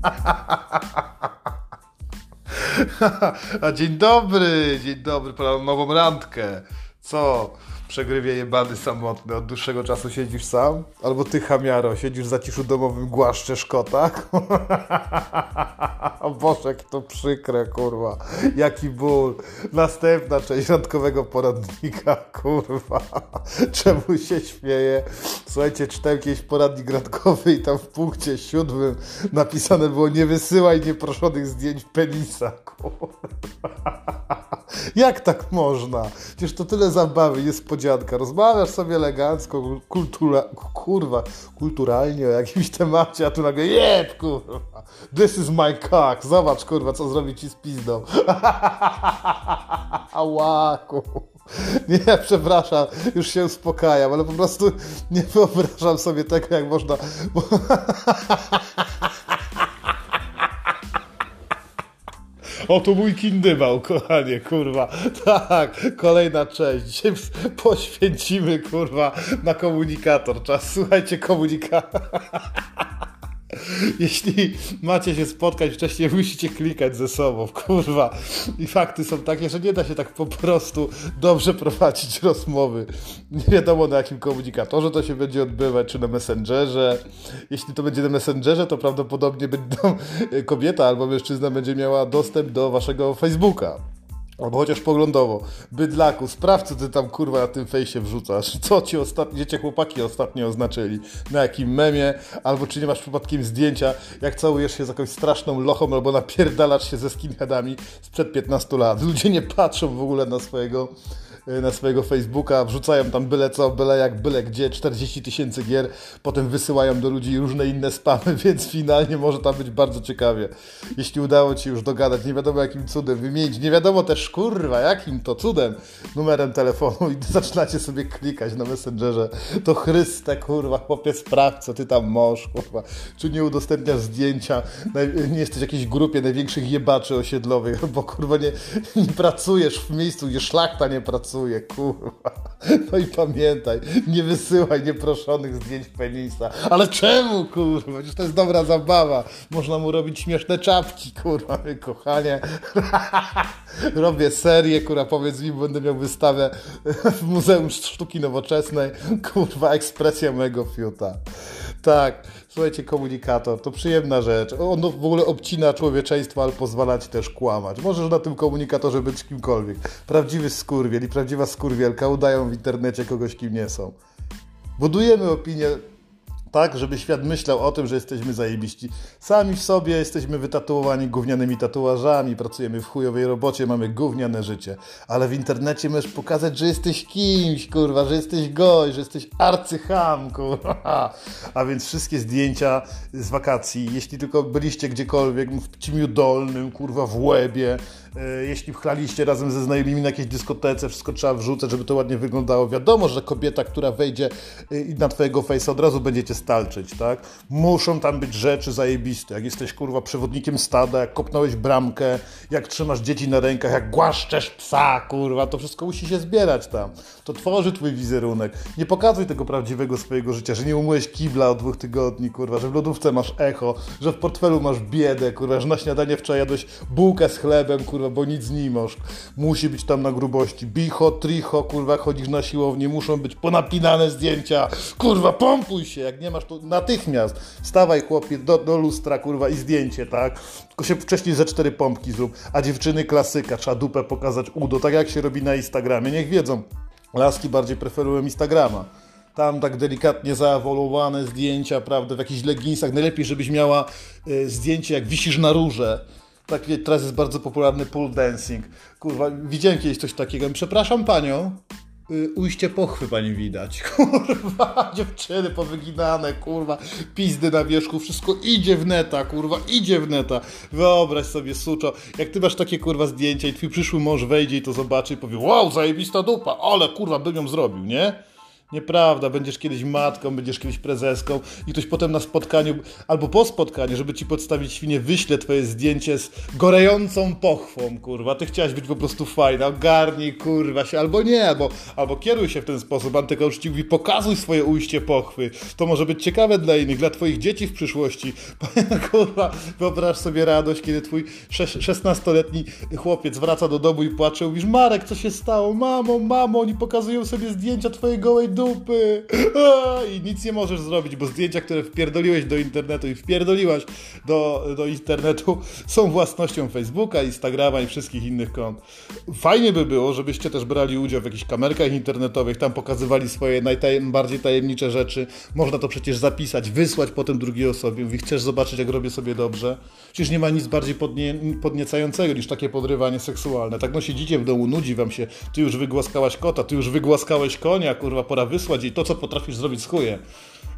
A dzień dobry, dzień dobry, pora nową randkę. Co? Przegrywie jebany samotny, od dłuższego czasu siedzisz sam? Albo ty, chamiaro, siedzisz w zaciszu domowym, głaszczesz kota? O Boże, jak to przykre, kurwa. Jaki ból. Następna część randkowego poradnika, kurwa. Czemu się śmieje? Słuchajcie, czytałem kiedyś poradnik randkowy i tam w punkcie siódmym napisane było nie wysyłaj nieproszonych zdjęć penisa, kurwa. Jak tak można? Przecież to tyle zabawy, niespodzianka. Rozmawiasz sobie elegancko, kultura, kurwa, kulturalnie o jakimś temacie, a tu nagle jeb, kurwa. This is my cock. Zobacz, kurwa, co zrobi ci z pizdą. Łaku. Nie, przepraszam, już się uspokajam, ale po prostu nie wyobrażam sobie tego, jak można... Bo... Oto mój kindywał, kochanie, kurwa. Tak, kolejna część. Dzisiaj poświęcimy, kurwa, na komunikator. Czas, słuchajcie, komunikator. Jeśli macie się spotkać wcześniej, musicie klikać ze sobą, kurwa. I fakty są takie, że nie da się tak po prostu dobrze prowadzić rozmowy. Nie wiadomo na jakim komunikatorze to się będzie odbywać, czy na Messengerze. Jeśli to będzie na Messengerze, to prawdopodobnie będą, kobieta albo mężczyzna będzie miała dostęp do waszego Facebooka. Albo chociaż poglądowo. Bydlaku, sprawdź, co ty tam kurwa na tym fejsie wrzucasz. Co ci ostatnio, dziecię chłopaki ostatnio oznaczyli. Na jakim memie, albo czy nie masz przypadkiem zdjęcia, jak całujesz się z jakąś straszną lochą, albo napierdalasz się ze skinheadami sprzed 15 lat. Ludzie nie patrzą w ogóle na swojego Y, na swojego Facebooka, wrzucają tam byle co, byle jak, byle gdzie, 40 tysięcy gier, potem wysyłają do ludzi różne inne spamy, więc finalnie może tam być bardzo ciekawie. Jeśli udało Ci już dogadać, nie wiadomo jakim cudem, wymienić, nie wiadomo też, kurwa, jakim to cudem, numerem telefonu i zaczynacie sobie klikać na Messengerze, to Chryste, kurwa, chłopie, sprawdź, co Ty tam możesz, kurwa, czy nie udostępniasz zdjęcia, nie jesteś w jakiejś grupie największych jebaczy osiedlowych, bo kurwa nie, nie pracujesz w miejscu, gdzie szlachta nie pracuje, kurwa. No i pamiętaj, nie wysyłaj nieproszonych zdjęć penisa. Ale czemu, kurwa? Przecież to jest dobra zabawa. Można mu robić śmieszne czapki, kurwa, kochanie. Robię serię, kurwa, powiedz mi, będę miał wystawę w Muzeum Sztuki Nowoczesnej. Kurwa, ekspresja mego fiuta. Tak, słuchajcie, komunikator to przyjemna rzecz. On w ogóle obcina człowieczeństwo, ale pozwala ci też kłamać. Możesz na tym komunikatorze być kimkolwiek. Prawdziwy skurwiel i prawdziwa skurwielka udają w internecie kogoś, kim nie są. Budujemy opinię tak, żeby świat myślał o tym, że jesteśmy zajebiści. Sami w sobie jesteśmy wytatuowani gównianymi tatuażami, pracujemy w chujowej robocie, mamy gówniane życie. Ale w internecie możesz pokazać, że jesteś kimś, kurwa, że jesteś goj, że jesteś arcycham, kurwa. A więc wszystkie zdjęcia z wakacji, jeśli tylko byliście gdziekolwiek, w Cimiu Dolnym, kurwa, w Łebie, E, jeśli pchlaliście razem ze znajomymi na jakiejś dyskotece, wszystko trzeba wrzucać, żeby to ładnie wyglądało. Wiadomo, że kobieta, która wejdzie e, na twojego face'a od razu będziecie stalczyć, tak? Muszą tam być rzeczy zajebiste. Jak jesteś, kurwa, przewodnikiem stada, jak kopnąłeś bramkę, jak trzymasz dzieci na rękach, jak głaszczesz psa, kurwa, to wszystko musi się zbierać tam. To tworzy twój wizerunek. Nie pokazuj tego prawdziwego swojego życia, że nie umyłeś kibla od dwóch tygodni, kurwa, że w lodówce masz echo, że w portfelu masz biedę, kurwa, że na śniadanie wczoraj jadłeś bułkę z chlebem, kurwa, bo nic nie masz. Musi być tam na grubości. Bicho, tricho, kurwa, chodzisz na siłownię, muszą być ponapinane zdjęcia. Kurwa, pompuj się, jak nie masz to natychmiast. Stawaj chłopie do, do lustra, kurwa, i zdjęcie, tak? Tylko się wcześniej ze cztery pompki zrób. A dziewczyny klasyka, trzeba dupę pokazać udo, tak jak się robi na Instagramie. Niech wiedzą. Laski bardziej preferują Instagrama tam tak delikatnie zaawolowane zdjęcia, prawda, w jakichś leginsach. Najlepiej, żebyś miała y, zdjęcie, jak wisisz na róże tak, teraz jest bardzo popularny pool dancing. Kurwa, widziałem kiedyś coś takiego. Przepraszam panią, ujście pochwy pani widać. Kurwa, dziewczyny powyginane, kurwa, pizdy na wierzchu, wszystko idzie w neta, kurwa, idzie w neta. Wyobraź sobie, suczo, jak ty masz takie, kurwa, zdjęcia i twój przyszły mąż wejdzie i to zobaczy i powie, wow, zajebista dupa, ale, kurwa, bym ją zrobił, nie? Nieprawda, będziesz kiedyś matką, będziesz kiedyś prezeską i ktoś potem na spotkaniu albo po spotkaniu, żeby ci podstawić świnie, wyśle twoje zdjęcie z gorejącą pochwą, kurwa. Ty chciałaś być po prostu fajna, ogarnij, kurwa się, albo nie, albo, albo kieruj się w ten sposób. Antykołczci mówi, pokazuj swoje ujście pochwy. To może być ciekawe dla innych, dla twoich dzieci w przyszłości. kurwa, wyobraź sobie radość, kiedy twój 16-letni chłopiec wraca do domu i płacze, mówisz, Marek, co się stało? Mamo, mamo, oni pokazują sobie zdjęcia twojej gołej dupy. I nic nie możesz zrobić, bo zdjęcia, które wpierdoliłeś do internetu i wpierdoliłaś do, do internetu są własnością Facebooka, Instagrama i wszystkich innych kont. Fajnie by było, żebyście też brali udział w jakichś kamerkach internetowych, tam pokazywali swoje najbardziej tajemnicze rzeczy. Można to przecież zapisać, wysłać potem drugiej osobie. Mówi, chcesz zobaczyć, jak robię sobie dobrze? Przecież nie ma nic bardziej podnie, podniecającego niż takie podrywanie seksualne. Tak no siedzicie w domu, nudzi wam się, ty już wygłaskałaś kota, ty już wygłaskałeś konia, kurwa, pora wysłać i to, co potrafisz zrobić z chuje.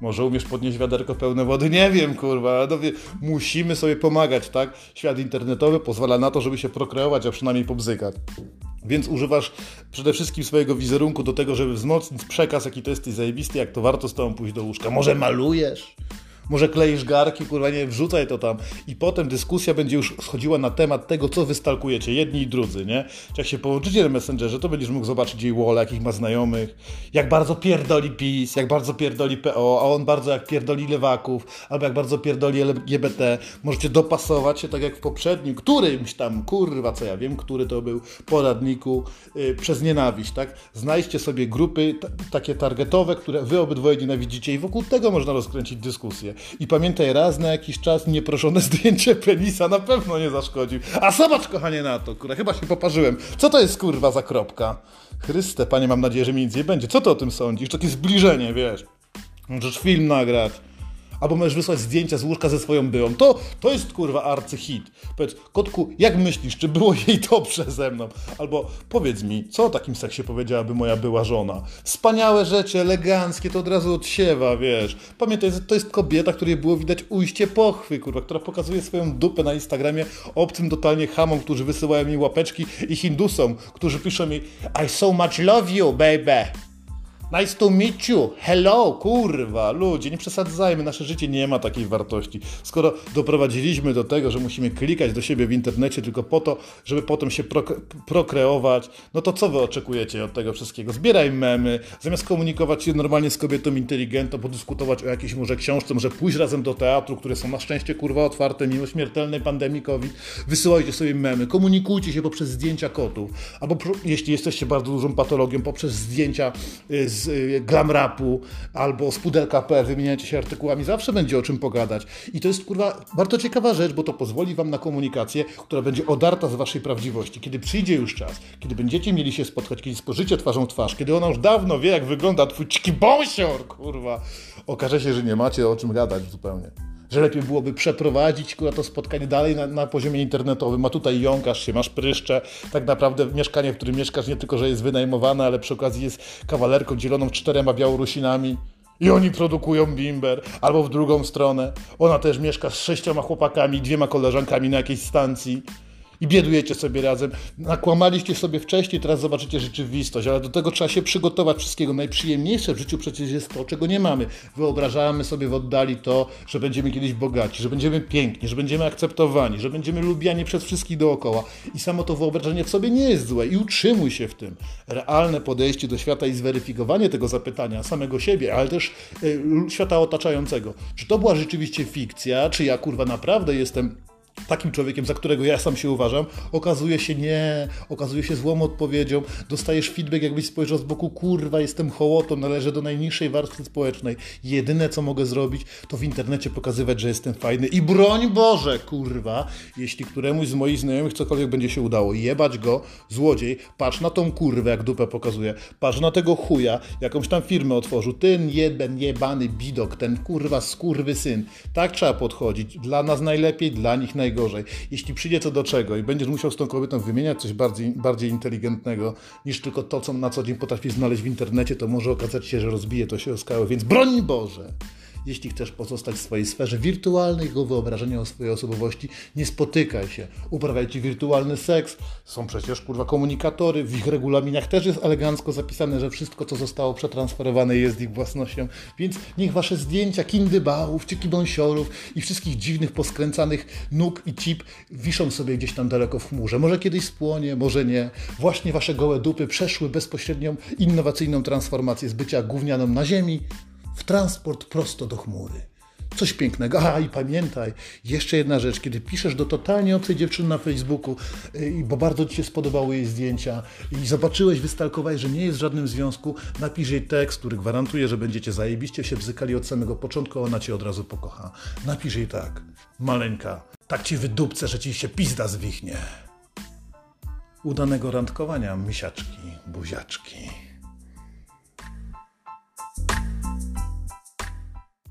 Może umiesz podnieść wiaderko pełne wody? Nie wiem, kurwa, no, musimy sobie pomagać, tak? Świat internetowy pozwala na to, żeby się prokreować, a przynajmniej pobzykać. Więc używasz przede wszystkim swojego wizerunku do tego, żeby wzmocnić przekaz, jaki to jest zajebisty, jak to warto z tobą pójść do łóżka. Może malujesz? Może kleisz garki, kurwa nie, wrzucaj to tam. I potem dyskusja będzie już schodziła na temat tego, co wystalkujecie, jedni i drudzy, nie? Czy jak się połączycie na Messengerze, to będziesz mógł zobaczyć jej wall, jakich ma znajomych, jak bardzo pierdoli PiS, jak bardzo pierdoli PO, a on bardzo jak pierdoli lewaków, albo jak bardzo pierdoli LGBT. Możecie dopasować się tak jak w poprzednim, którymś tam, kurwa, co ja wiem, który to był, poradniku, yy, przez nienawiść, tak? Znajdźcie sobie grupy takie targetowe, które wy obydwoje nienawidzicie i wokół tego można rozkręcić dyskusję. I pamiętaj, raz na jakiś czas nieproszone zdjęcie penisa na pewno nie zaszkodzi. A zobacz, kochanie, na to, kurwa, chyba się poparzyłem. Co to jest, kurwa, za kropka? Chryste, panie, mam nadzieję, że mi nic nie będzie. Co ty o tym sądzisz? Takie zbliżenie, wiesz. Możesz film nagrać albo możesz wysłać zdjęcia z łóżka ze swoją byłą. To, to jest kurwa arcyhit. Powiedz, kotku, jak myślisz, czy było jej dobrze ze mną? Albo powiedz mi, co o takim seksie powiedziałaby moja była żona? Wspaniałe rzeczy, eleganckie, to od razu odsiewa, wiesz. Pamiętaj, to jest kobieta, której było widać ujście pochwy, kurwa, która pokazuje swoją dupę na Instagramie obcym totalnie hamom, którzy wysyłają mi łapeczki i hindusom, którzy piszą mi I so much love you, baby. Nice to meet you. Hello, kurwa, ludzie, nie przesadzajmy, nasze życie nie ma takiej wartości. Skoro doprowadziliśmy do tego, że musimy klikać do siebie w internecie tylko po to, żeby potem się prokreować, no to co wy oczekujecie od tego wszystkiego? Zbieraj memy, zamiast komunikować się normalnie z kobietą inteligentną, podyskutować o jakiejś może książce, może pójść razem do teatru, które są na szczęście kurwa otwarte mimo śmiertelnej pandemii COVID, wysyłajcie sobie memy, komunikujcie się poprzez zdjęcia kotów, albo jeśli jesteście bardzo dużą patologią, poprzez zdjęcia z z y, glam rapu albo z pudelka.pl, wymieniacie się artykułami, zawsze będzie o czym pogadać. I to jest kurwa bardzo ciekawa rzecz, bo to pozwoli wam na komunikację, która będzie odarta z waszej prawdziwości. Kiedy przyjdzie już czas, kiedy będziecie mieli się spotkać, kiedy spojrzycie twarzą w twarz, kiedy ona już dawno wie, jak wygląda twój bąsior, kurwa, okaże się, że nie macie o czym gadać zupełnie że lepiej byłoby przeprowadzić kurwa, to spotkanie dalej na, na, poziomie internetowym, a tutaj jąkasz się, masz pryszcze, tak naprawdę mieszkanie, w którym mieszkasz nie tylko, że jest wynajmowane, ale przy okazji jest kawalerką dzieloną czterema Białorusinami i oni produkują bimber, albo w drugą stronę, ona też mieszka z sześcioma chłopakami, dwiema koleżankami na jakiejś stacji, i biedujecie sobie razem. Nakłamaliście sobie wcześniej, teraz zobaczycie rzeczywistość, ale do tego trzeba się przygotować wszystkiego. Najprzyjemniejsze w życiu przecież jest to, czego nie mamy. Wyobrażamy sobie w oddali to, że będziemy kiedyś bogaci, że będziemy piękni, że będziemy akceptowani, że będziemy lubiani przez wszystkich dookoła. I samo to wyobrażenie w sobie nie jest złe i utrzymuj się w tym. Realne podejście do świata i zweryfikowanie tego zapytania samego siebie, ale też y, świata otaczającego. Czy to była rzeczywiście fikcja, czy ja kurwa naprawdę jestem takim człowiekiem, za którego ja sam się uważam, okazuje się nie, okazuje się złą odpowiedzią, dostajesz feedback, jakbyś spojrzał z boku, kurwa, jestem hołotą, należę do najniższej warstwy społecznej. Jedyne, co mogę zrobić, to w internecie pokazywać, że jestem fajny. I broń Boże, kurwa, jeśli któremuś z moich znajomych cokolwiek będzie się udało, jebać go, złodziej, patrz na tą kurwę, jak dupę pokazuje, patrz na tego chuja, jakąś tam firmę otworzył, ten jeden jebany bidok, ten kurwa skurwy syn. Tak trzeba podchodzić, dla nas najlepiej, dla nich najgorzej najgorzej. Jeśli przyjdzie co do czego i będziesz musiał z tą kobietą wymieniać coś bardziej, bardziej inteligentnego niż tylko to, co na co dzień potrafi znaleźć w internecie, to może okazać się, że rozbije to się o skałę. Więc broń Boże! Jeśli chcesz pozostać w swojej sferze wirtualnej, go wyobrażenia o swojej osobowości, nie spotykaj się. Uprawiajcie wirtualny seks. Są przecież kurwa komunikatory. W ich regulaminach też jest elegancko zapisane, że wszystko, co zostało przetransferowane, jest ich własnością. Więc niech wasze zdjęcia kindybałów czy kibąsiorów i wszystkich dziwnych, poskręcanych nóg i cip wiszą sobie gdzieś tam daleko w chmurze. Może kiedyś spłonie, może nie. Właśnie wasze gołe dupy przeszły bezpośrednią, innowacyjną transformację z bycia gównianą na ziemi w transport prosto do chmury. Coś pięknego. A i pamiętaj, jeszcze jedna rzecz, kiedy piszesz do totalnie obcej dziewczyny na Facebooku, yy, bo bardzo ci się spodobały jej zdjęcia i zobaczyłeś, wystalkowałeś, że nie jest w żadnym związku, napisz jej tekst, który gwarantuje, że będziecie zajebiście się bzykali od samego początku, a ona cię od razu pokocha. Napisz jej tak. Maleńka, tak ci wydupcę, że ci się pizda zwichnie. Udanego randkowania, misiaczki, buziaczki.